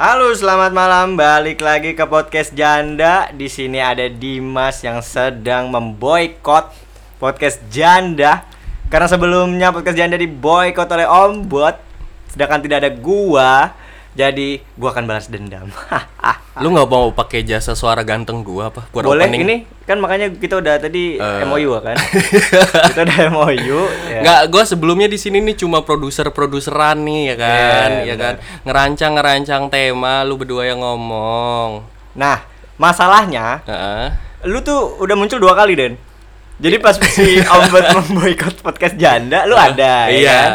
Halo, selamat malam. Balik lagi ke podcast Janda. Di sini ada Dimas yang sedang memboikot podcast Janda. Karena sebelumnya podcast Janda diboikot oleh Om Bot, sedangkan tidak ada gua. Jadi gua akan balas dendam. Lu nggak mau pakai jasa suara ganteng gua apa? Buat Boleh opening? ini kan makanya kita udah tadi Eh. MOU kan. kita udah MOU. ya. Nggak, gua sebelumnya di sini nih cuma produser-produseran nih ya kan, Iya, ya kan. Ngerancang-ngerancang tema, lu berdua yang ngomong. Nah, masalahnya Heeh. lu tuh udah muncul dua kali Den jadi pas si Om Bot memboikot podcast janda lu ada ya Iya. kan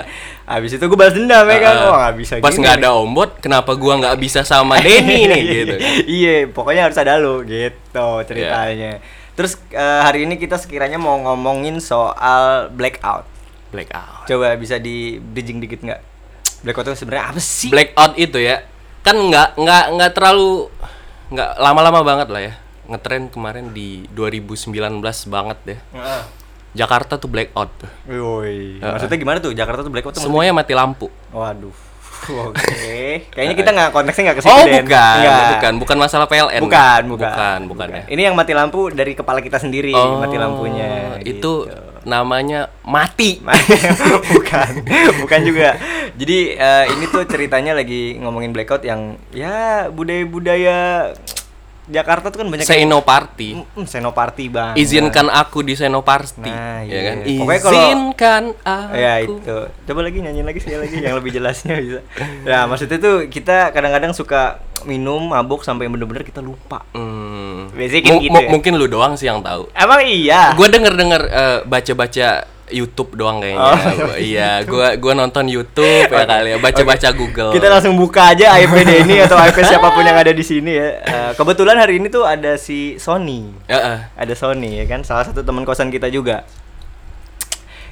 Habis itu gue balas dendam ya kan. Wah gak bisa Pas nggak nih. ada ombot, kenapa gua nggak bisa sama Denny nih gitu? Iya pokoknya harus ada lu gitu ceritanya Terus eh, hari ini kita sekiranya mau ngomongin soal blackout Blackout. Coba bisa di bridging dikit nggak? Blackout itu sebenarnya apa sih? Blackout itu ya, kan nggak nggak nggak terlalu nggak lama-lama banget lah ya. Ngetren kemarin di 2019 banget deh. Jakarta tuh blackout. Woi, maksudnya gimana tuh? Jakarta tuh blackout tuh Semuanya mati lampu. Waduh Oke, kayaknya kita nggak konteksnya nggak ke situ Oh bukan, Nggak. bukan, bukan masalah PLN. Bukan, bukan. bukan, bukan ya. Ini yang mati lampu dari kepala kita sendiri, Oh, mati lampunya. Itu gitu. namanya mati. bukan, bukan juga. Jadi eh, ini tuh ceritanya lagi ngomongin blackout yang ya budaya-budaya Jakarta tuh kan banyak yang- Senoparty. Mm, senoparty bang. Izinkan aku di Senoparty. Nah, ya iya. kan? Pokoknya kalau- Izinkan aku. Ya itu. Coba lagi nyanyiin lagi sekali lagi yang lebih jelasnya bisa. Ya maksudnya tuh kita kadang-kadang suka minum mabuk sampai bener-bener kita lupa. Hmm. Biasanya gitu ya. Mungkin lu doang sih yang tahu. Emang iya. Gue denger denger eh, baca-baca YouTube doang kayaknya. Oh, iya, gua gua nonton YouTube ya kali ya, baca-baca Google. Kita langsung buka aja IP Denny atau IP siapa pun yang ada di sini ya. Eh, kebetulan hari ini tuh ada si Sony. Heeh. Ada Sony ya kan, salah satu teman kosan kita juga.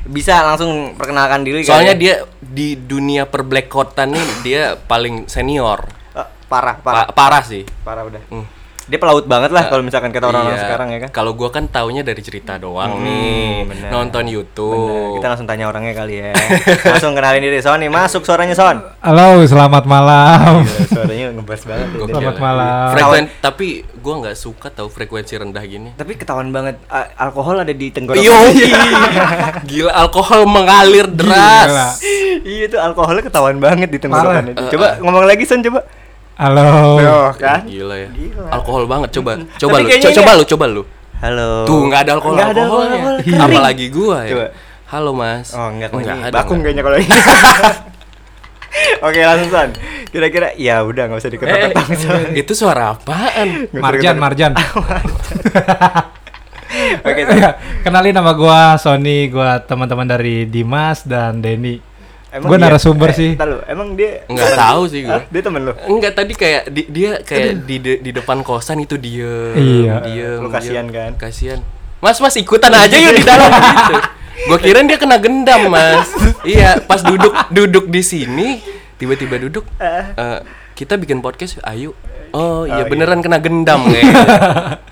Bisa langsung perkenalkan diri Soalnya kali ya? dia di dunia perblackoutan nih dia paling senior. Eh, parah, parah. Pa- parah sih. parah udah. Hmm. Dia pelaut banget lah kalau misalkan kata orang-orang Iya. sekarang ya kan. Kalau gua kan taunya dari cerita doang Hmm, nih, bener. nonton Bener. YouTube. Kita langsung tanya orangnya kali ya. langsung kenalin diri Sony. Masuk suaranya Son. Halo, selamat malam. Gila, suaranya ngebas banget. ya. Gokil. Selamat malam. Frekuen tapi gua nggak suka tahu frekuensi rendah gini. Tapi ketahuan banget alkohol ada di tenggorokan. Yo, gila alkohol mengalir deras. iya tuh alkoholnya ketahuan banget di tenggorokan. Parah. itu. Eh, Coba ngomong lagi Son coba. Halo. Kan? Gila ya. Gila. Alkohol banget coba. Tapi Coba lu, co- coba lu, coba lu. Halo. Tuh nggak ada alkohol Nggak ada alkoholnya. alkohol, kering. Apalagi gua ya. Coba. Halo Mas. Oh enggak kalau Nggak ini ada, bakung nggak. kayaknya kalau ini. Oke langsung Son. Kira-kira ya udah nggak usah Eh, diketok-ketok Son. itu suara apaan? Marjan. Marjan. Oke. Son. Kenalin nama gua Sony, gua teman-teman dari Dimas dan Denny. Emang Gua dia- narasumber eh, sih. lu, emang dia Nggak tahu sih gua. Hah? Dia temen lu. Enggak tadi kayak di- dia kayak di, de- di depan kosan itu dia. Iya. Diem, Lu kasihan kan? Kasihan. Mas, Mas ikutan aja yuk di dalam gitu. Gua kirain dia kena gendam, Mas. iya, pas duduk duduk di sini tiba-tiba duduk eh, kita bikin podcast ayo. Oh, iya Oh, beneran kena gendam kayaknya.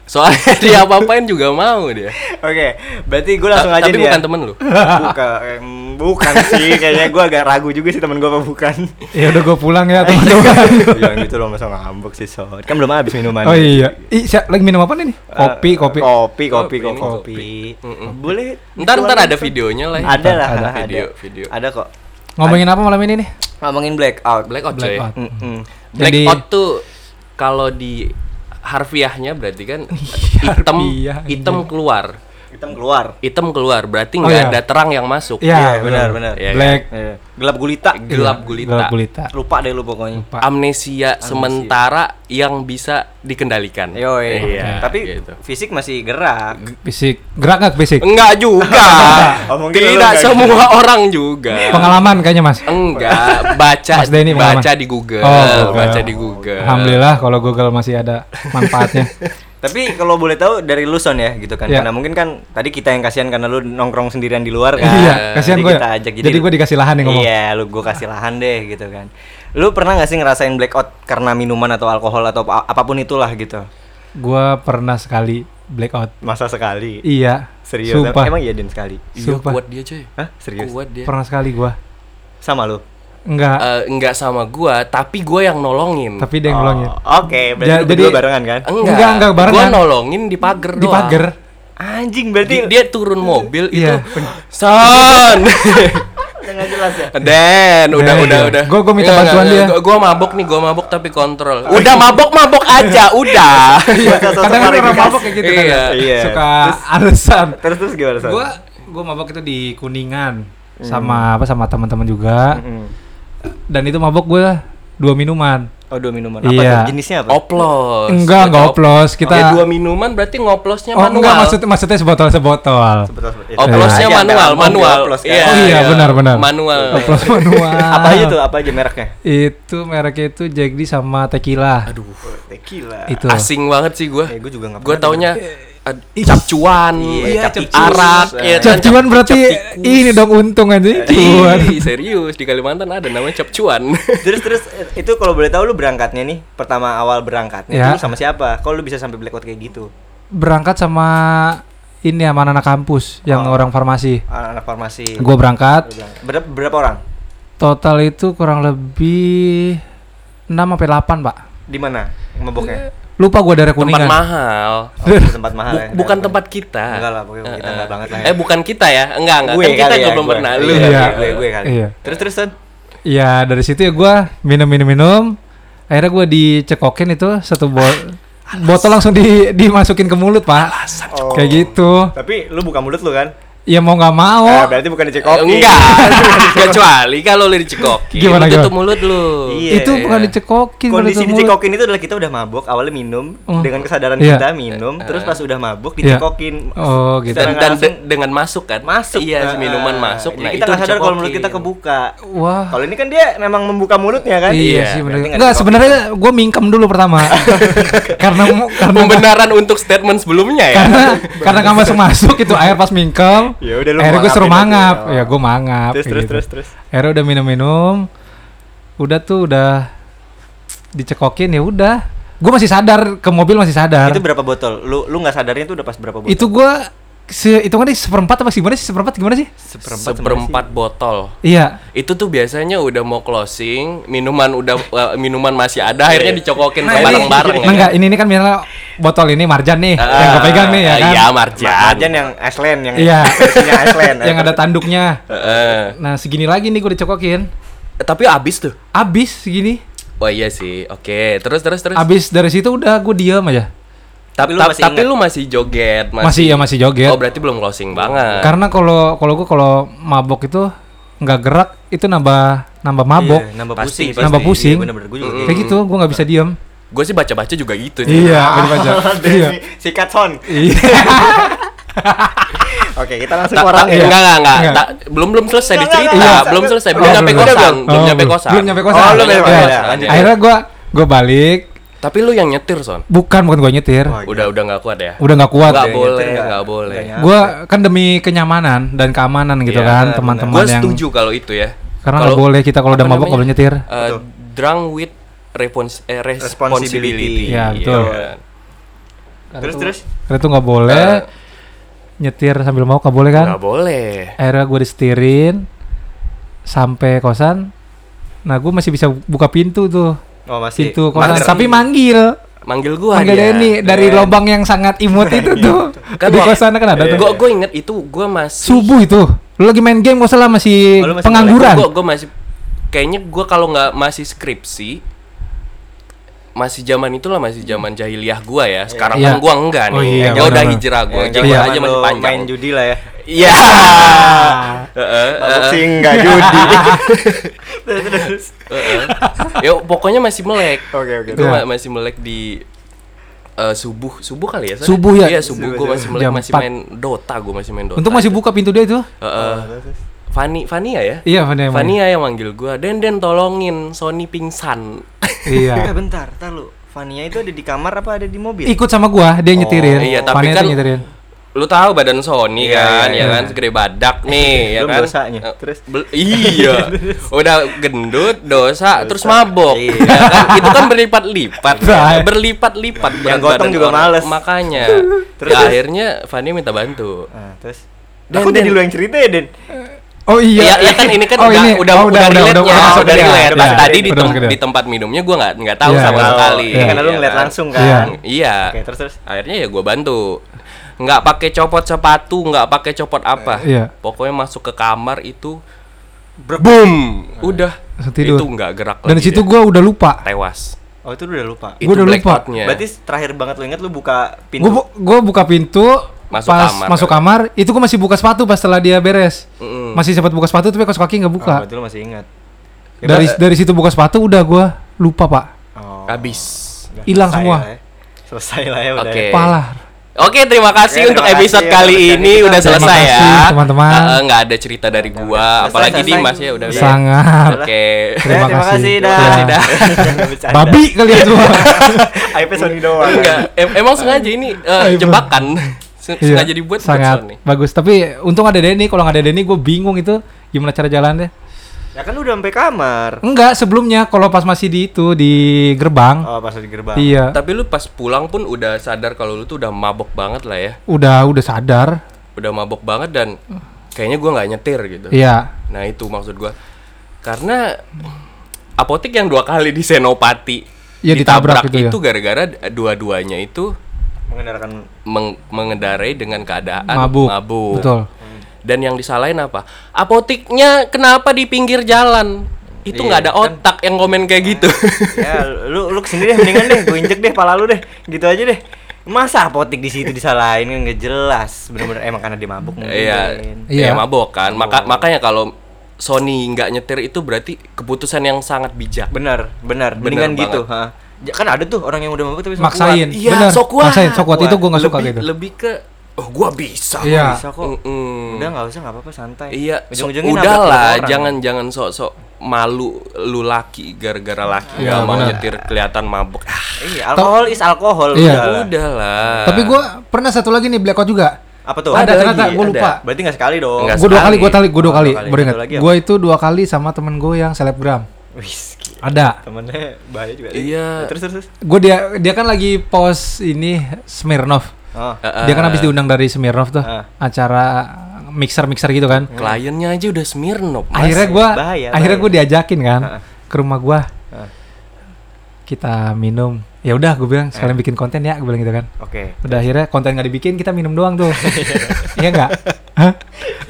Soalnya dia apa-apain juga mau dia. Oke, berarti gue langsung Ta- aja Tapi nih bukan ya. temen lu. Bukan, em, bukan sih. Kayaknya gue agak ragu juga sih temen gue apa bukan. Ya udah gua pulang ya, teman-teman. Jangan gitu loh masa ngambek sih Son. Kan belum habis minuman. Oh iya. Ih, siap, lagi minum apa nih? Eh, Kopi, kopi. Kopi, kopi, Kopi, kopi. Boleh. Ntar ntar ada videonya lah. ya. Ada lah, ada ada. video, video. Ada kok. Ngomongin apa malam ini nih? Ngomongin blackout. Blackout. Blackout. Blackout tuh kalau di harfiahnya berarti kan hitam Harfiah, hitam anjing. keluar. Hitam keluar. Hitam keluar berarti Oh, nggak iya. ada terang yang masuk. Iya, benar, benar. Iya, Black. Eh, gelap gulita. Gelap gulita. Gelap gulita. Lupa deh lu pokoknya. Lupa. Amnesia, sementara yang bisa dikendalikan. Yoi. Iya, Tapi gitu. fisik masih gerak. Fisik. Gerak nggak fisik? Enggak juga. Oh, Tidak enggak semua orang juga. Pengalaman kayaknya, Mas. Enggak, baca Mas Denny pengalaman. baca di Google, Oh, Google. baca di Google. Alhamdulillah kalau Google masih ada manfaatnya. Tapi kalau boleh tahu dari lu Son ya gitu kan. Iya. Karena mungkin kan tadi kita yang kasihan karena lu nongkrong sendirian di luar kan. Iya, kasihan Jadi gue. kita ajak Jadi, gue dikasih lahan nih ngomong. Iya, lu gue kasih lahan deh gitu kan. Lu pernah gak sih ngerasain blackout karena minuman atau alkohol atau apa- apa pun itulah gitu? Gua pernah sekali blackout. Masa sekali. Iya. Serius. Sumpah. Emang iya Den sekali. Iya, kuat dia, coy. Hah? Serius? Kuat dia. Pernah sekali gua. Sama lu. Enggak. eh, enggak sama gua, tapi gua yang nolongin. Tapi dia yang nolongin. Oh, Oke, berarti Ja- jadi- berdua barengan kan? enggak, Enggak, enggak, barengan. Gua nolongin di pagar Di pagar. Anjing Di- berarti dia turun mobil itu. Iya. Son. udah nggak jelas ya. Den, udah Den, udah iya. udah. Gua- gua minta Enggak, bantuan enggak, dia. Gua, gua mabok nih, gua mabok tapi kontrol. Udah mabok mabok aja, udah. Kadang kan orang mabok kayak gitu kan. Iya. Iya. Suka alasan. Terus terus gimana? Gua gua mabok itu di Kuningan sama apa sama teman-teman juga. Mm. Dan itu mabok gua dua minuman. Oh, dua minuman. Apa Iya. tuh? Jenisnya apa? Oplos. Enggak, enggak Op- oplos. Kita Ya, dua minuman berarti ngoplosnya Oh manual. enggak maksud maksudnya sebotol sebotol. Seperti itu. Oplosnya Iya, manual, manual. oplos kan. Oh iya, benar, benar. Manual. Oplos manual. Apa aja tuh? Apa aja mereknya? Itu mereknya itu Jack D sama tequila. Aduh, Tequila. Itu. asing banget sih gua. Eh, gua juga nggak Gua taunya ad- capcuan, Iya, cap arak, ya Cap cuan cap- berarti cap ini dong untung aja. Cuan. Ih, serius di Kalimantan ada namanya cap cuan. terus terus itu kalau boleh tahu lu berangkatnya nih pertama awal berangkatnya Ya. itu sama siapa? Kalau lu bisa sampai blackout kayak gitu? Berangkat sama ini ya anak kampus yang Oh. orang farmasi. Anak-anak farmasi. Gue berangkat. Berapa, berapa orang? Total itu kurang lebih 6 sampai 8, Pak. Di mana maboknya? Lupa gue daerah tempat Kuningan. mahal. Oh, di tempat mahal Bu- ya. bukan tempat kita. Enggak lah, pokoknya kita Eh, enggak banget lah ya. Eh bukan kita ya? Enggak, enggak. Gue kan kita ya, belum gue. pernah lu. Iya. Iya. gue gue kali. Iya. Terus terus San? Ya dari situ ya gue minum minum minum. Akhirnya gue dicekokin itu satu botol botol langsung di dimasukin ke mulut pak. Oh. Kayak gitu. Tapi lu buka mulut lu kan? Ya mau nggak mau. Eh, berarti bukan dicekokin. Enggak. Kecuali kalau lu dicekokin. Gimana, tutup gimana? mulut lu. Iya. itu bukan dicekokin. bukan Kondisi ditutup mulut. dicekokin itu adalah kita udah mabuk, awalnya minum Oh. dengan kesadaran Iya. kita minum, terus pas udah mabuk Iya. dicekokin. Oh, gitu. Dan, dan langsung de- dengan masuk kan? masuk. Iya, Nah, minuman masuk. Jadi Nah, kita itu nggak sadar kalau mulut dicekokin. kita kebuka. Wah. Kalau ini kan dia memang membuka mulutnya kan? Iya, Iya, sih nggak Enggak, dicekokin. sebenarnya gue mingkem dulu pertama. karena karena Pembenaran untuk statement sebelumnya ya. karena karena nggak masuk masuk itu air pas mingkem. Ya udah, lu Akhirnya gue suruh mangapin aja. mangap. Oh. Ya gue mangap. Terus terus gitu. terus terus. Akhirnya udah minum-minum. Udah tuh udah dicekokin ya udah. Gue masih sadar ke mobil masih sadar. Itu berapa botol? Lu lu nggak sadarnya itu udah pas berapa botol? Itu gue se itu kan seperempat apa sih gimana sih seperempat gimana sih? seperempat Seperempat botol. Iya. Itu tuh biasanya udah mau closing, minuman udah eh, minuman masih ada, akhirnya dicokokin Nah, ini- bareng-bareng Nah, enggak, ini ini kan misalnya botol ini marjan nih yang gue pegang nih ya Ah, kan. Iya, marjan. Marjan yang Iceland yang Iya. Iceland. yang ada tanduknya. Heeh. Nah, segini lagi nih gue dicokokin. Eh, Tapi abis tuh. Abis segini. Oh iya sih. Oke, terus terus terus. Abis dari situ udah gue diam aja. Tapi lu Ta- masih tapi ingat? lu masih joget, Masih ya masih joget. Oh, berarti belum closing banget. Karena kalau kalau gue kalau mabok itu nggak gerak itu nambah nambah mabok. Iya, nambah Pasti, pusing. pasti. Nambah pusing. Iya, bener-bener gue juga. Mm-mm. Kayak gitu, gue nggak bisa diam. Gue sih baca-baca juga gitu sih. Iya, gue baca. Iya. Sikat son. Iya. Oke, kita langsung Ta- ke orang ya. enggak, enggak, enggak. Ta- belum belum selesai Enggak, dicerita, enggak, enggak. belum selesai, belum Oh, nyampe belum. kosan, Oh, belum nyampe kosan. Belum nyampe kosan. Oh, belum nyampe Iya. kosan. Akhirnya gue gue balik. Tapi lu yang nyetir, Son. Bukan bukan gue nyetir. Wah, Udah udah nggak kuat ya? Udah nggak kuat. Nggak Yang boleh, nyetir nggak boleh. Gue kan demi kenyamanan dan keamanan gitu Iya, kan teman-teman Gue yang setuju kalau itu ya. karena nggak boleh kita kalau udah mabok namanya? nyetir. Betul. drunk with respons- eh, responsibility. Iya, betul. Terus terus Karena itu nggak boleh Eh. nyetir sambil mau nggak boleh kan? Nggak boleh. Akhirnya gue disetirin sampai kosan. Nah gue masih bisa buka pintu tuh Oh, masih. pintu kosan. Manggil. Tapi manggil, Manggil gua manggil dia. Denny dari Dan- lubang yang sangat imut itu tuh. Kan di gua- kosan kan ada tuh. Gua gua inget itu gua masih Subuh itu, lu lagi main game gak salah masih, Oh, masih pengangguran. Gue gue masih kayaknya gue kalau nggak masih skripsi masih zaman itulah masih zaman jahiliyah gua ya. Sekarang Iya. kan gua enggak nih. Oh iya, ya udah benar. hijrah gua. Yang Zaman Iya. aja masih panjang. Main judi lah ya. Iya. Heeh, enggak judi. heeh. Ya pokoknya masih melek. Oke, oke. Gua Iya. ma- masih melek di eh, subuh subuh kali ya? Subuh ya? iya subuh gue masih melek masih main Dota gue masih main Dota Untung masih buka pintu dia itu. Heeh. Fani Fania ya Iya, Fania. yang. Fania yang manggil gua Den Den tolongin Sony pingsan Eh, Iya. bentar, tar lu. Fania itu ada di kamar apa ada di mobil? Ikut sama gua, dia nyetirin. iya, tapi Fania kan- nyetirin. lu tahu badan Sony Iya, kan iya, ya iya. kan segede badak nih ya Belum kan dosanya. Eh, Terus? bel- iya udah gendut dosa, terus mabok Iya. ya kan itu kan berlipat-lipat Nah. berlipat-lipat Yang berat gotong juga orang. males. makanya Terus? ya akhirnya Fani minta bantu Nah, terus Dan- Aku jadi lu yang cerita ya, Den? Oh iya. Iya, iya kan ini kan Oh, udah, ini. udah, Oh, udah, udah udah dia. relate. Pas Iya, tadi di, udah tem- masuk dia. di tempat minumnya gua nggak nggak tahu Iya, sama iya. sekali. Iya, karena lu Iya ngeliat kan? langsung Iya. kan. Iya. Oke, terus terus. Akhirnya ya gua bantu. Nggak pakai copot sepatu, nggak pakai copot apa. Iya. Pokoknya masuk ke kamar itu boom, udah Langsung tidur. itu nggak gerak Dan di lagi situ gua udah lupa. tewas. Oh, itu udah lupa. Gua udah lupa. Berarti terakhir banget lu ingat lu buka pintu. Gua bu- gua buka pintu Masuk pas kamar, masuk kan? kamar, itu gua masih buka sepatu pas setelah dia beres. Mm-mm. Masih sempat buka sepatu tapi kaos kaki nggak Oh, buka. berarti lu masih ingat. Ya, dari Pak. dari situ buka sepatu udah gua lupa, Pak. Oh. Habis. Hilang selesai semua. lah ya. Selesai lah ya udah. Oke. ya. Oke, terima kasih Oke, untuk terima episode kasih kali untuk ini episode udah selesai Terima ya. kasih, teman-teman. Eh, nggak ada cerita dari Udah, gua, udah. apalagi Selesai, Dimas selesai. ya udah. Iya. Sangat. Oke. Ya, Terima terima kasih. kasih Terima dah. kasih dah. Bercanda. Babi kalian semua. Sony doang. Enggak, em- emang sengaja ini Bro. jebakan. Iya, sengaja dibuat buat sangat Sony. bagus. Tapi untung ada Denny. Kalau nggak ada Denny, gue bingung itu gimana cara jalannya. Ya kan lu udah sampai kamar. Enggak, sebelumnya kalau pas masih di itu di gerbang. Oh, pas di gerbang. Iya, Tapi lu pas pulang pun udah sadar kalau lu tuh udah mabok banget lah ya. udah udah sadar. Udah mabok banget dan kayaknya gua nggak nyetir gitu. Iya. Nah, itu maksud gua. Karena apotek yang dua kali di Senopati Iya, ditabrak ditabrak itu ya. itu gara-gara dua-duanya itu Mengendarkan meng- mengendarai dengan keadaan Mabuk. mabuk. Betul. Dan yang disalahin apa? Apotiknya kenapa di pinggir jalan? Itu Iya, nggak ada kan. otak yang komen kayak gitu. ya lu lu ke sini deh mendingan deh gue injek deh pala lu deh gitu aja deh masa apotik di situ disalahin kan nggak jelas bener-bener emang karena dia mabuk mungkin Iya, Iya. iya mabok kan. Maka makanya kalau Sony nggak nyetir itu berarti keputusan yang sangat bijak. benar benar mendingan gitu ha. Kan ada tuh orang yang udah mabuk tapi sok Maksain. kuat. Iya, Bener, sok kuat. maksain, sok kuat. Itu gua nggak suka Lebih- gitu. Lebih ke oh gua bisa. Iya. bisa kok Mm-mm. udah nggak usah nggak apa-apa santai Iya, so, Ujung-ujungnya nabrak udahlah, orang. jangan jangan sok-sok malu lu laki gara-gara laki Iya, nggak mau nyetir kelihatan mabuk. Ah, iya alkohol is alkohol Iya. udah. udahlah. Tapi gue pernah satu lagi nih blackout juga. apa tuh Ada, Ada ternyata gue ada. lupa. berarti nggak sekali dong Gue dua kali, gue tali, gue dua Oh, kali. dua kali. Baru ingat. Gue itu dua kali sama temen gue yang selebgram. Wis. Ada. temennya bahaya juga Iya. terus terus, terus. Gue dia dia kan lagi post ini Smirnov. oh Dia kan habis diundang dari Smirnov tuh. Ah. Acara mixer-mixer gitu kan. kliennya aja udah Smirnov. Mas. akhirnya gue bahaya, akhirnya bahaya. gue diajakin kan Ah. ke rumah gue. Ah. Kita minum. Ya udah, gue bilang sekalian bikin konten ya, gue bilang gitu kan. oke Udah akhirnya konten gak dibikin, kita minum doang tuh. Iya nggak? Hah?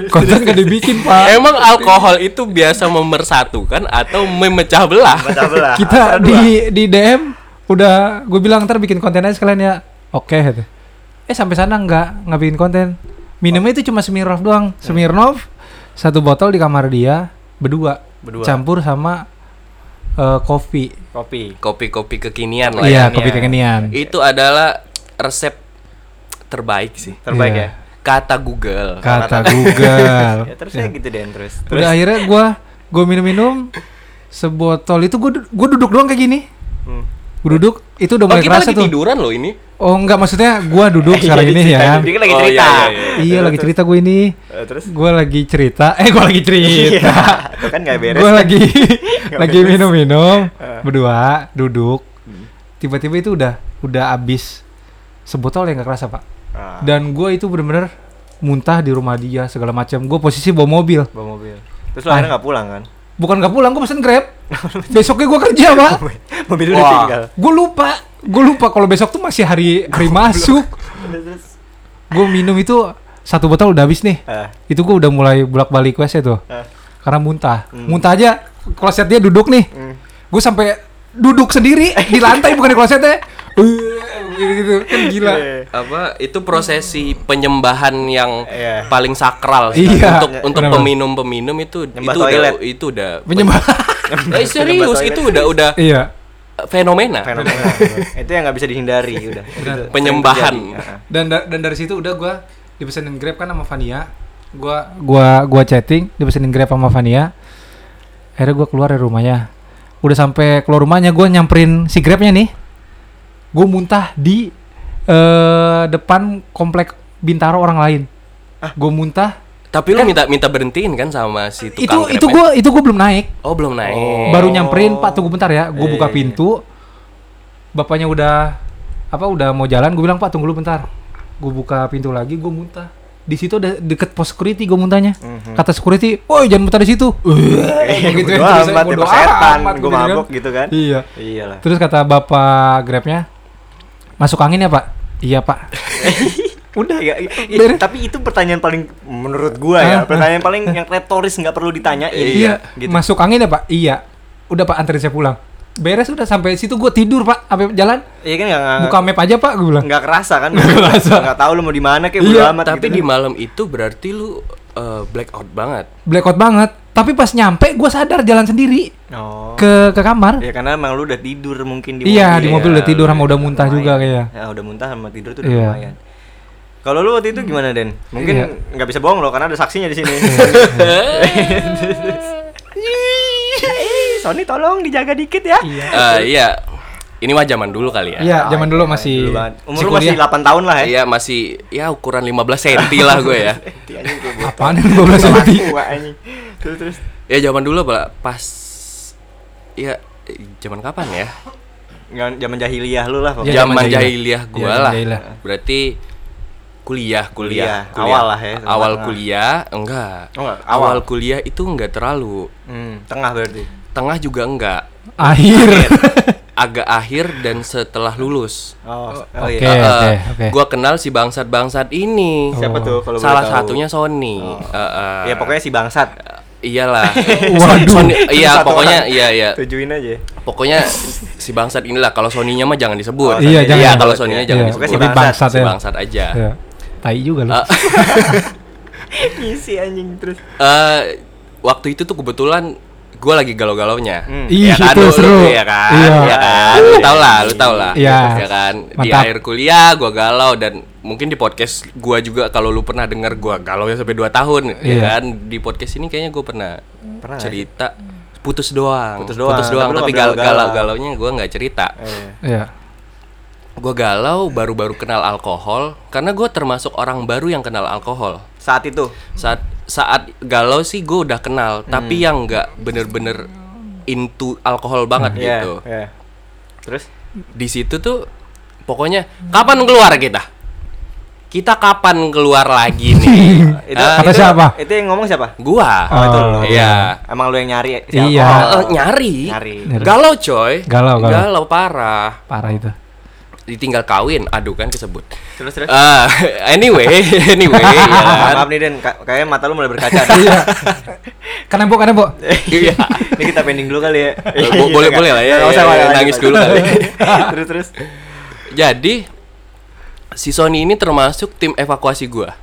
Konten gak dibikin pak. Emang alkohol itu biasa memersatukan atau memecah belah? Belah. kita di di DM udah gue bilang ntar bikin konten aja sekalian ya. Oke. gitu. Eh sampai sana nggak nggak bikin konten. Minumnya itu cuma Smirnoff doang. Smirnoff satu botol di kamar dia berdua. Berdua. Campur sama eh, kopi. kopi Kopi-kopi kekinian lah Iya ya. kopi kekinian. Itu adalah resep terbaik sih. terbaik Iya. ya Kata Google. Kata Google. ya terus ya gitu deh terus terus Udah akhirnya gue gue minum-minum sebotol itu gue gue duduk doang kayak gini. Hmm. Gue duduk itu udah Oh, mulai kita kerasa lagi tuh. tiduran loh ini. Oh enggak maksudnya gue duduk sekarang Iya, ini cerita. ya. Dia kan lagi Oh, cerita iya, iya, iya. Iya lagi cerita gue ini. Eh, terus Gue lagi cerita. Eh gue lagi cerita. iya itu kan nggak beres gue kan? lagi lagi minum-minum Eh. berdua duduk. Hmm. Tiba-tiba itu udah udah abis sebotol yang gak kerasa pak. Ah, Dan gue itu bener-bener muntah di rumah dia segala macam. Gue posisi bawa mobil. bawa mobil terus lo akhirnya Ah. nggak pulang kan Bukan gak pulang, gue pesen grab. Besoknya gue kerja pak. mobil udah tinggal Gue lupa. Gue lupa kalau besok tuh masih hari hari masuk. Gue minum itu satu botol udah habis nih. Ah, Itu gue udah mulai bolak-balik WC tuh. ah. Karena muntah. Hmm. Muntah aja kloset dia duduk nih. Hmm. Gue sampai duduk sendiri di lantai bukan di klosetnya. Uh, gitu kan gila. Eh, Apa itu prosesi penyembahan yang Iya. paling sakral sih. Iya. untuk untuk Benar-benar. peminum-peminum itu Nyembah itu toilet. udah itu udah Menyembah. Eh, serius itu udah udah iya. fenomena. fenomena itu yang nggak bisa dihindari udah Penyembahan. Ah, ah. Dan da- dan dari situ udah gua dipesenin Grab kan sama Vania. Gua gua gua chatting, dipesenin Grab sama Vania. Akhirnya gua keluar dari rumahnya. Udah sampai keluar rumahnya gua nyamperin si Grabnya nih. Gua muntah di eh depan komplek Bintaro orang lain. Gua muntah. Tapi lu minta minta berhentiin kan sama si Itu tukang itu Grab-nya? gua itu gua belum naik. Oh, belum naik. Baru nyamperin, Pak tunggu bentar ya. Gua buka Eh. pintu. Bapaknya udah apa udah mau jalan, gue bilang Pak tunggu dulu bentar. Gue buka pintu lagi, gue muntah di situ ada deket pos security gue muntahnya. Mhm. Kata security, "Woi, jangan muntah di situ." Eh, Gitu bodo ya, terus gue gitu kan. mabok gitu kan. Iya. Iyalah. Terus kata bapak Grabnya, masuk angin ya pak? Iya pak. Udah ya, ya, ya, tapi itu pertanyaan paling menurut gua ya, Ah, pertanyaan paling yang retoris nggak perlu ditanyain. iya. gitu. Masuk angin ya pak? Iya. Udah pak anterin saya pulang. Beres udah sampai situ gue tidur pak, sampai jalan. Iya kan nggak Buka map aja pak, gue bilang. nggak kerasa kan? Nggak kerasa. Nggak tahu lu mau di mana kayak Iya, bodo amat Tapi gitu di kan. malam itu berarti lu uh, blackout banget. Blackout banget. Tapi pas nyampe gue sadar jalan sendiri Oh. ke ke kamar. Ya karena emang lu udah tidur mungkin di Iya di mobil Iya, udah tidur sama udah muntah Lumayan. juga kayak. Ya udah muntah sama tidur tuh udah Iya. lumayan. Kalau lu waktu itu gimana Den? Mungkin Iya. nggak bisa bohong loh karena ada saksinya di sini. Eh, Sony tolong dijaga dikit ya. Iya. Eh, iya. Ini mah zaman dulu kali ya. Iya, zaman dulu masih Dulu banget. Umur masih lu masih kuliah. 8 tahun lah ya. Iya masih ya ukuran 15 cm lah gue ya. Apaan yang 12 cm? Terus terus. Ya zaman dulu apa pas ya zaman kapan ya? Nggak- Zaman jahiliyah lu lah pokoknya. zaman jahiliyah gua Iya, lah. Berarti kuliah, kuliah, Kuliah. Awal lah ya, Awal tengah. kuliah enggak. Oh, enggak, Awal awal. kuliah itu enggak terlalu. Hmm, tengah berarti. Tengah juga enggak. Akhir. Agak akhir dan setelah lulus. Oh, oh Oke. iya. Eh, oke, oke. Gua kenal si bangsat-bangsat ini. Siapa Oh. tuh kalau boleh Salah satunya Sony. Oh. Eh, eh. Ya pokoknya si bangsat. Iyalah. Waduh. Sony- iya, Satu pokoknya orang. iya iya. Tujuin aja. Pokoknya si bangsat inilah kalau Sony-nya mah jangan Oh, disebut. Iya, jangan. Iya, kalau Sony-nya jangan Iya, disebut. Si bangsat, bangsat Si ya. bangsat aja. Iya. Tai juga lu. Eh, Ngisi anjing terus. eh, waktu itu tuh kebetulan gue lagi galau-galaunya. Hmm. Ih, Ya kan, itu lu- lu- seru. Iya kan? Iya. Iya kan? Lu tau lah, lu tau lah. Iya. Ya kan? Di Mantap. akhir kuliah gue galau dan mungkin di podcast gua juga kalau lu pernah dengar gua galau ya sampai 2 tahun ya Iya. kan. Di podcast ini kayaknya gue pernah, Pernah nggak cerita putus doang. Putus doang, Putus doang, tapi tapi nggak gal- galau-galau. galau-galaunya gua nggak cerita. Eh, Iya. Gue galau baru-baru kenal alkohol karena gue termasuk orang baru yang kenal alkohol. saat itu. Saat saat galau sih gue udah kenal, tapi Hmm. yang nggak bener-bener into alkohol banget Iya, gitu. iya. Terus Di situ tuh pokoknya kapan keluar kita? Kita kapan keluar lagi nih? itu Ah, Kata itu- siapa? Itu yang ngomong siapa? gua. Oh, itu Oh, lu. iya. Emang lu yang nyari si Iya. alkohol? Eh, nyari. Nyari. Galau coy. Galau, galau. Galau parah. Parah itu. Ditinggal kawin, aduh kan kesebut. Terus terus. Ah, anyway, anyway, ya kan. Maaf nih Den, ka- kayaknya mata lu mulai berkaca. Iya. Kan nembok, kan nembok. Iya. Ini kita pending dulu kali ya. Bo- boleh- boleh lah ya, Nggak usah, ya, nangis dulu kali. terus terus. Jadi si Sony ini termasuk tim evakuasi gua.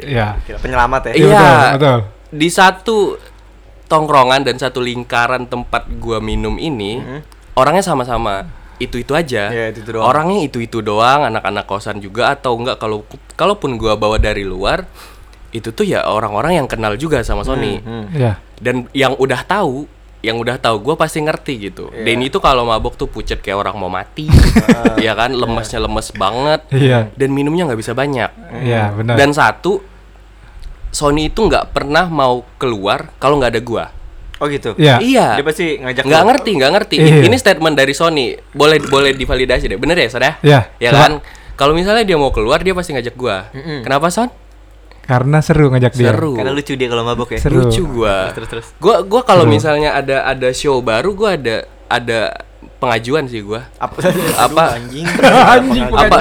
Iya. Penyelamat ya. Iya. betul, betul. Di satu tongkrongan dan satu lingkaran tempat gua minum ini, Mhm. orangnya sama-sama itu-itu aja. Iya, itu-itu doang. Orangnya itu-itu doang, anak-anak kosan juga atau enggak kalau kalaupun gua bawa dari luar, itu tuh ya orang-orang yang kenal juga sama Sony. Hmm. Iya. Dan yang udah tahu, yang udah tahu gua pasti ngerti gitu. Iya. Denny tuh kalau mabok tuh pucet kayak orang mau mati. ya kan, lemesnya lemes banget. Iya. Dan minumnya nggak bisa banyak. Iya, benar. Dan satu, Sony itu nggak pernah mau keluar kalau nggak ada gua. Oh gitu. Iya. Iya. Dia pasti ngajak Nggak lu. ngerti, nggak ngerti. Iya. Ini statement dari Sony. Boleh boleh divalidasi deh. Bener ya, Soda? Iya, Ya coba. kan? Kalau misalnya dia mau keluar, dia pasti ngajak gua. Mm-mm. Kenapa, Son? Karena seru ngajak dia. Seru. Karena lucu dia kalau mabok ya. Seru. Lucu gua. Terus terus. Gua gua kalau Seru. misalnya ada ada show baru, gua ada ada pengajuan sih gua. Apa? Apa? Anjing. Anjing, apa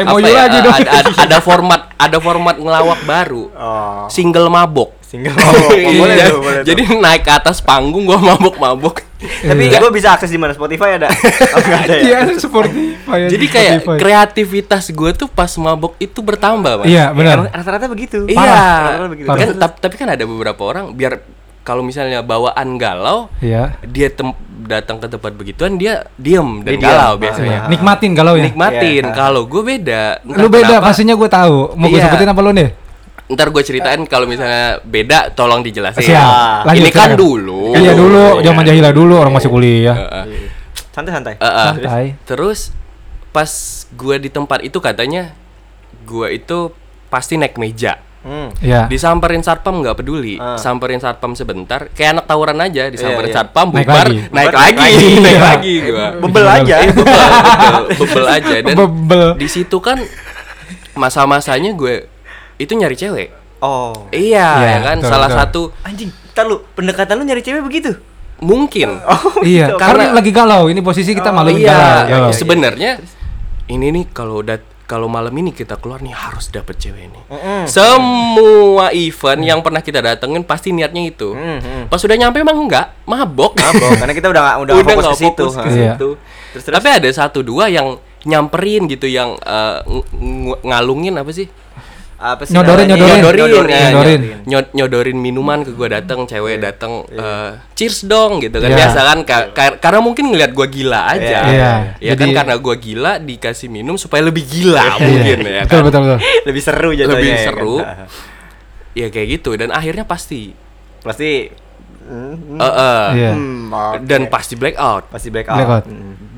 apa ya, lagi dong. ada, ada- ada format ada format ngelawak baru Oh. single mabok Single mabok. Oh, boleh Iya, tuh, boleh tuh. jadi naik ke atas panggung gua mabok-mabok Tapi Iya. gue bisa akses di mana? Spotify ada? Oh, ada ya? Iya, Spotify. jadi kayak kreativitas gua tuh pas mabok itu bertambah mas Iya, benar. Rata-rata begitu. iya Rata-rata begitu. Parah. kan tap- tapi kan ada beberapa orang biar kalau misalnya bawaan galau Iya. dia datang ke tempat begituan dia diem dan Dia galau diam. biasanya. Nikmatin galau ya. nikmatin Iya. kalau gue beda Lu beda, kenapa. pastinya gue tahu. Mau gue Iya. sebutin apa lu nih? Ntar gue ceritain kalau misalnya beda, tolong dijelasin. Siap. Lanjut, Ini kan silakan. dulu. Iya dulu, Iya. zaman jahiliyah dulu orang masih kuliah. Heeh. Santai-santai. Heeh. Santai. Terus pas gue di tempat itu katanya gue itu pasti naik meja. Hmm. Iya. Disamperin satpam nggak peduli, Ah. samperin satpam sebentar, kayak anak tawuran aja, disamperin Iya, iya. satpam, Naik bubar, lagi. naik lagi, naik lagi. naik Iya. lagi gue. Bebel aja. Iya, bebel, bebel, bebel aja dan Bebel. di situ kan masa-masanya gue itu nyari cewek. Oh. Iya, Iya, ya kan. betul, Salah betul. satu Anjing, entar lu pendekatan lu nyari cewek begitu. mungkin. iya, gitu. karena Karena- lagi galau. Ini posisi kita malu iya, galau. galau. sebenarnya ini nih kalau udah kalau malam ini kita keluar nih harus dapet cewek nih. Mm-mm. Semua event yang pernah kita datengin pasti niatnya itu. Mhm. Pas udah nyampe emang enggak, mabok. Mabok, karena kita udah udah, udah fokus nggak ke situ. fokus ke. Iya. situ. Terus, terus. Tapi ada satu dua yang nyamperin gitu yang eh, ng- ng- ngalungin apa sih? Apa sih Nyodorin, nyodorin. nyodorin, Nyodorin. ya, Nyodorin. nyod- nyodorin minuman ke gua datang, cewek datang eh, cheers dong gitu kan. Iya. Biasa kan ka- ka- karena mungkin ngelihat gua gila aja. Iya. Ya kan Jadi- karena gua gila dikasih minum supaya lebih gila mungkin ya betul, kan. betul, betul. Lebih seru jatuhnya. Lebih ya kan? seru. Ya kayak gitu dan akhirnya pasti Pasti eh, eh, Iya. Hmm, oke. dan pasti blackout. pasti blackout. Blackout. Hmm.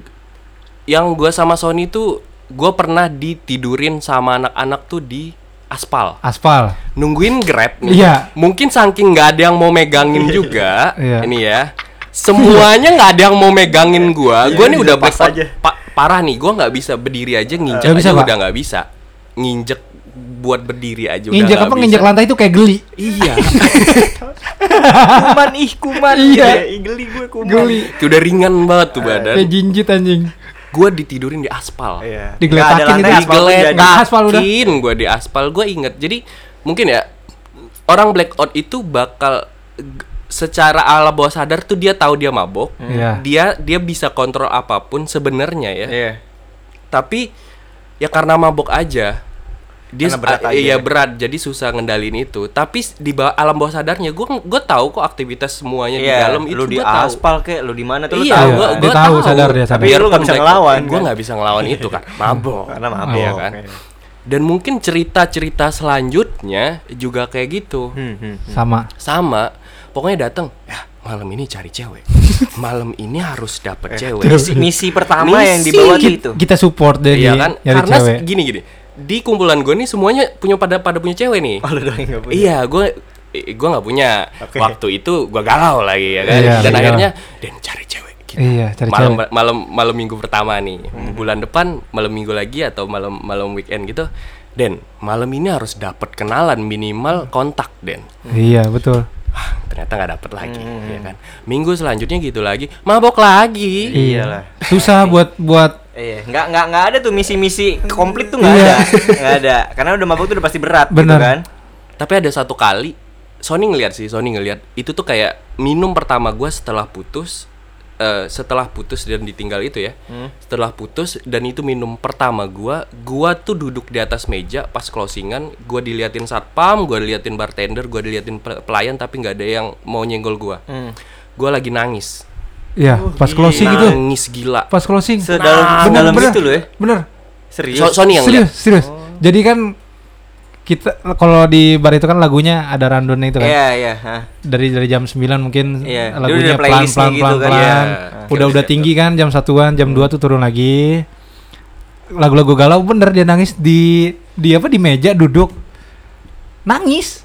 Yang gua sama Sony tuh gua pernah ditidurin sama anak-anak tuh di aspal. Aspal. nungguin grab nih. Iya. Mungkin saking nggak ada yang mau megangin juga. Iya. Ini ya. Semuanya nggak ada yang mau megangin gua. Iya, Gua nih bisa udah pas aja. pa- parah nih. Gua nggak bisa berdiri aja nginjek bisa, aja Pak? udah nggak bisa. Nginjek buat berdiri aja udah Nginjek nggak apa? bisa. Nginjek lantai itu kayak geli. Iya. kuman ih kuman. Iya. Ih, Geli gue kuman. Geli. Kayak udah ringan banget tuh badan. Kayak jinjit anjing. Gua ditidurin di aspal. Iya. Digeletakin Nggak itu. aspal tuh jadi. Nggak aspal udah. Gue di aspal. Gue inget. Jadi mungkin ya orang blackout itu bakal secara ala bawah sadar tuh dia tahu dia mabok. Iya. Dia dia bisa kontrol apa pun sebenarnya ya. Iya. Tapi ya karena mabok aja dia Karena berat aja iya ya. berat jadi susah ngendalin itu tapi di bawah alam bawah sadarnya gue gue tahu kok aktivitas semuanya di Iya, dalam itu lu di aspal kek, lu di mana tuh lu iya, tahu. gua? Dia gua tahu, sadar dia, sadar. Tapi lu nggak bisa ngelawan, Gue kan? nggak bisa ngelawan itu kan, mabok. Karena mabok. Iya kan. Dan mungkin cerita-cerita selanjutnya juga kayak gitu. Hmm, hmm. Sama. Sama, pokoknya datang, ya malam ini cari cewek. malam ini harus dapet cewek. Misi, misi pertama Misi. yang dibawa itu. Kita support deh Iya di kan? nyari Karena cewek. gini gini. Di kumpulan gue nih semuanya punya pada pada punya cewek nih. Oh, lu doang yang nggak punya. Iya, gue gue nggak punya. Oke. Waktu itu gue galau lagi ya kan. Iya, Dan lagi akhirnya dan cari cewek. gitu. Iya, cari malam cewek. malam malam minggu pertama nih. Bulan depan malam minggu lagi atau malam malam weekend gitu. Den, malam ini harus dapat kenalan minimal kontak Den. Iya, betul. Ah, ternyata nggak dapet lagi, ya kan. Minggu selanjutnya gitu lagi, mabok lagi. Iyalah. Susah buat buat Iya, nggak nggak nggak ada tuh misi-misi komplit tuh nggak Iya. ada, nggak ada. Karena udah mabuk tuh udah pasti berat, Bener. gitu kan? Tapi ada satu kali Sony ngeliat sih, Sony ngeliat itu tuh kayak minum pertama gua setelah putus, eh, setelah putus dan ditinggal itu ya, setelah putus dan itu minum pertama gua, gua tuh duduk di atas meja pas closingan, gua diliatin satpam, gua diliatin bartender, gua diliatin pel- pelayan tapi nggak ada yang mau nyenggol gua, Hmm. gua lagi nangis, ya pas closing gitu. nangis gila. Pas closing. Sedalam Bener, sedalam bener. itu loh ya. Bener. Serius. So- Sony yang serius, lihat. serius. Jadi kan kita kalau di bar itu kan lagunya ada randonnya itu kan. Iya, iya, hah. Dari dari jam 9 mungkin Iya, dia lagunya udah pelan playlistnya pelan gitu kan, pelan. iya. Udah udah tinggi kan jam satuan, jam 2 tuh turun lagi. Lagu-lagu galau bener dia nangis di di apa di meja duduk. Nangis.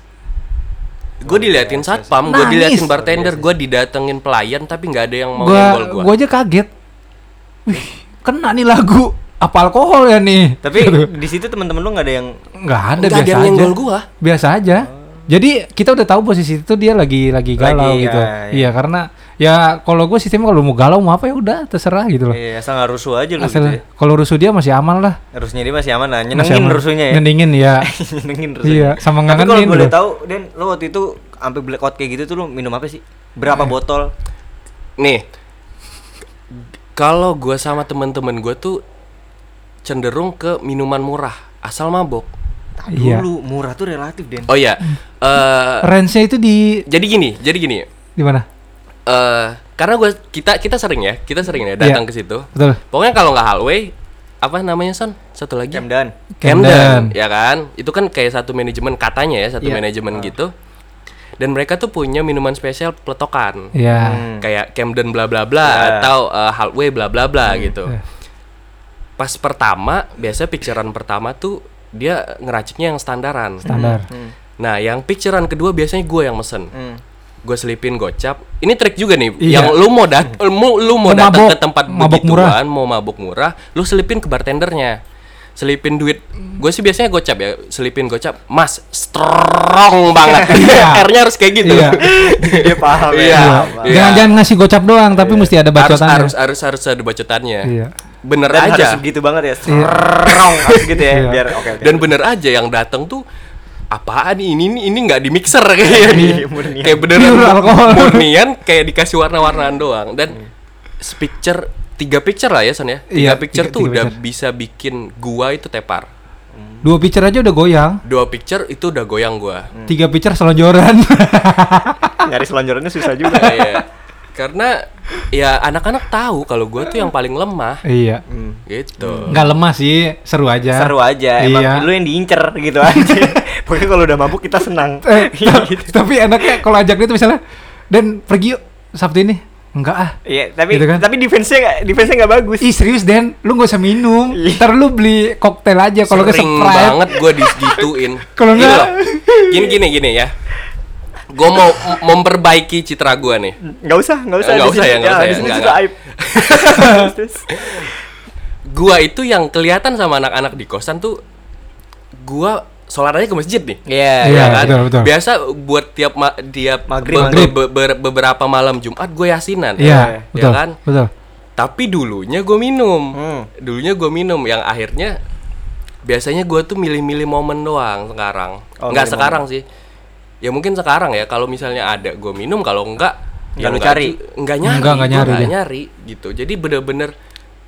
Gue diliatin satpam, gue diliatin bartender, gue didatengin pelayan tapi nggak ada yang mau gua nyenggol gua. gua aja kaget. Wih, kena nih lagu. Apa alkohol ya nih? Tapi di situ teman-teman lu nggak ada yang nggak ada ada biasa yang aja. nyenggol gua. Biasa aja. Jadi kita udah tahu posisi itu dia lagi lagi galau Lagi, gitu. ya, ya. Iya karena ya kalau gue sistemnya kalau mau galau mau apa ya udah terserah gitu loh. Iya, asal nggak rusuh aja lu Asal gitu ya. kalau rusuh dia masih aman lah. Harusnya dia masih aman lah, Masih nyenengin aman. rusuhnya ya. Nyenengin ya. nyenengin rusuhnya. Iya, sama Tapi kalau ngangenin boleh loh. tahu, Den, lu waktu itu sampai blackout kayak gitu tuh lu minum apa sih? Berapa Eh. botol? Nih, kalau gue sama temen-temen gue tuh cenderung ke minuman murah, asal mabok. Iya. dulu, murah tuh relatif, Den. Oh iya, eh, Range-nya itu di jadi gini, jadi gini. di mana? Eh karena gue kita kita sering ya, kita sering ya datang ke situ. Betul. Pokoknya kalau nggak hallway, apa namanya son? Satu lagi. Camden. Camden, ya kan? Itu kan kayak satu manajemen katanya ya, satu Iya. manajemen gitu. Dan mereka tuh punya minuman spesial peletokan. Iya. Hmm. Kayak Camden bla bla bla Ya. atau eh, Hallway bla bla bla gitu. Iya. Pas pertama, biasa picturean pertama tuh dia ngeraciknya yang standaran. Standar. Hmm. Nah, yang picturean kedua biasanya gue yang mesen. Hmm. Gue selipin gocap. Ini trik juga nih. Iya. Yang lu mau dat lu, lu mau Mau datang ke tempat mabok begituan, mau mabok murah, lu selipin ke bartendernya. selipin duit gue sih biasanya gocap ya selipin gocap mas strong banget Iya. R-nya harus kayak gitu Iya. Dia paham ya. Iya. paham. Iya. Jangan jangan ngasih gocap doang, tapi mesti ada harus bacotannya. harus harus harus ada bacotannya Iya. bener Dan aja harus begitu banget ya. Serong harus gitu ya Iya. biar oke oke. dan bener aja yang datang tuh apaan ini ini ini nggak di mixer kayak Iya, murnian. kayak beneran alkohol. murnian kayak dikasih warna-warnaan doang dan picture tiga picture lah ya son ya tiga Iya, picture tiga- tuh tiga udah picture. bisa bikin gua itu tepar Dua picture aja udah goyang. dua picture itu udah goyang gua Tiga picture selonjoran. Nyari selonjorannya susah juga. Iya. Karena ya anak-anak tahu kalau gua tuh yang paling lemah iya. Hmm. gitu Nggak lemah sih, seru aja. Seru aja, emang Iya. lu yang diincer gitu aja. Pokoknya kalau udah mabuk kita senang. Eh, gitu. tapi enaknya kalau ajak dia tuh misalnya dan pergi yuk Sabtu ini. Enggak ah. Iya, tapi Gitu kan? tapi defense-nya nggak defense-nya nggak bagus. Ih serius Den, lu gak usah minum. Iya. Ntar lu beli koktail aja kalau sering Sprite. banget gue digituin Kalau Gini nggak- loh. gini gini gini ya gue mau memperbaiki citra gue nih Nggak usah, nggak usah. Nggak usah ya, nggak usah ya, nggak, suka nggak. aib. Terus, gue itu yang kelihatan sama anak-anak di kosan tuh gue sholat aja ke masjid nih Iya, Iya, ya kan? betul, betul. Biasa buat tiap ma- tiap Maghrib, be- maghrib. be- be- beberapa malam Jumat gue yasinan. Iya, Ya betul. kan? Betul. Tapi dulunya gue minum. Hmm. Dulunya gue minum yang akhirnya biasanya gue tuh milih-milih momen doang sekarang. Oh, Enggak milih sekarang sih. Ya mungkin sekarang ya kalau misalnya ada gue minum kalau enggak Nggak lu enggak cari? Enggak nyari. Enggak, enggak nyari nggak dia. nyari gitu. Jadi bener-bener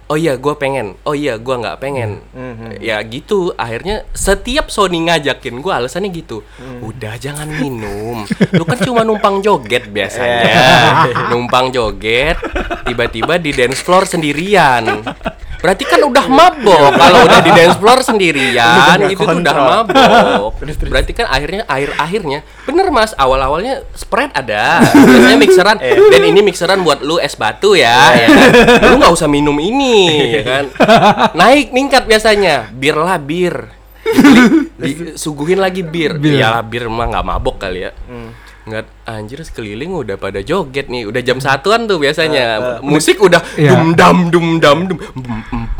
Oh iya, gue pengen. Oh iya, gue nggak pengen. Hmm, Ya gitu. Akhirnya setiap Sony ngajakin gue alasannya gitu. Hmm. Udah jangan minum. Lu kan cuma numpang joget biasanya. Numpang joget. Tiba-tiba di dance floor sendirian. Berarti kan udah mabok. Kalau udah di dance floor sendirian, itu tuh udah mabok. Berarti kan akhirnya akhir akhirnya bener mas. Awal awalnya spread ada. Biasanya mixeran. Eh. Dan ini mixeran buat lu es batu ya. ya kan? Lu nggak usah minum ini, ya kan? Naik ningkat biasanya. Bir lah bir. Di- disuguhin lagi bir. Bir. Ya bir mah nggak mabok kali ya. Hmm. Nggak anjir sekeliling udah pada joget nih. Udah jam satuan tuh biasanya. Musik udah Iya. dum dam dum dam dum.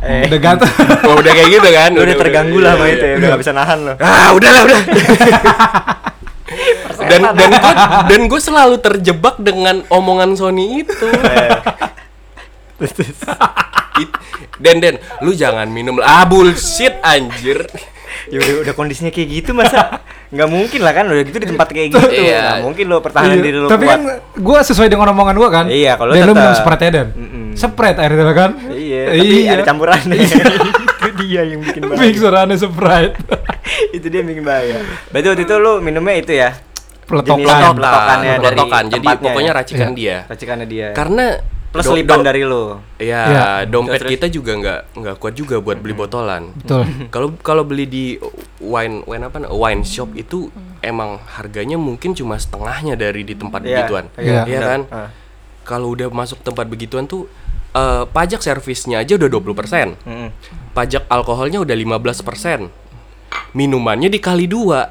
Eh, Udah gatel. Oh, udah kayak gitu kan. lu udah terganggu lah sama iya, itu ya, iya. udah nggak bisa nahan lo. Ah, udahlah, udah. dan dan gue dan gue selalu terjebak dengan omongan Sony itu. It- Den Den, lu jangan minum lah. Ah bullshit anjir. Ya udah udah kondisinya kayak gitu masa nggak mungkin lah kan udah gitu di tempat kayak gitu. Iya. Nggak mungkin lo pertahanan Iya, diri lo Tapi kuat. kan gua sesuai dengan omongan gua kan. Iya, kalau Dan tetap. minum Sprite ya Dan. Mm-mm. Sprite akhirnya kan. Iya, tapi ada campurannya. itu dia yang bikin bahaya. Mixerannya Sprite. itu dia yang bikin bahaya. Berarti waktu itu lu minumnya itu ya? Peletokan. Peletokannya dari peletokan. Jadi tempatnya pokoknya ya? racikan Iya. dia. Racikannya dia. Karena plus do- lipan do- dari lu. Ya, Iya. dompet Terus, kita juga nggak nggak kuat juga buat beli botolan. Betul. Kalau kalau beli di wine wine apa wine shop itu emang harganya mungkin cuma setengahnya dari di tempat Iya, begituan. iya, Iya benar. kan? Ah. Kalau udah masuk tempat begituan tuh eh, pajak servisnya aja udah 20%. Mm-mm. Pajak alkoholnya udah 15%. Minumannya dikali dua.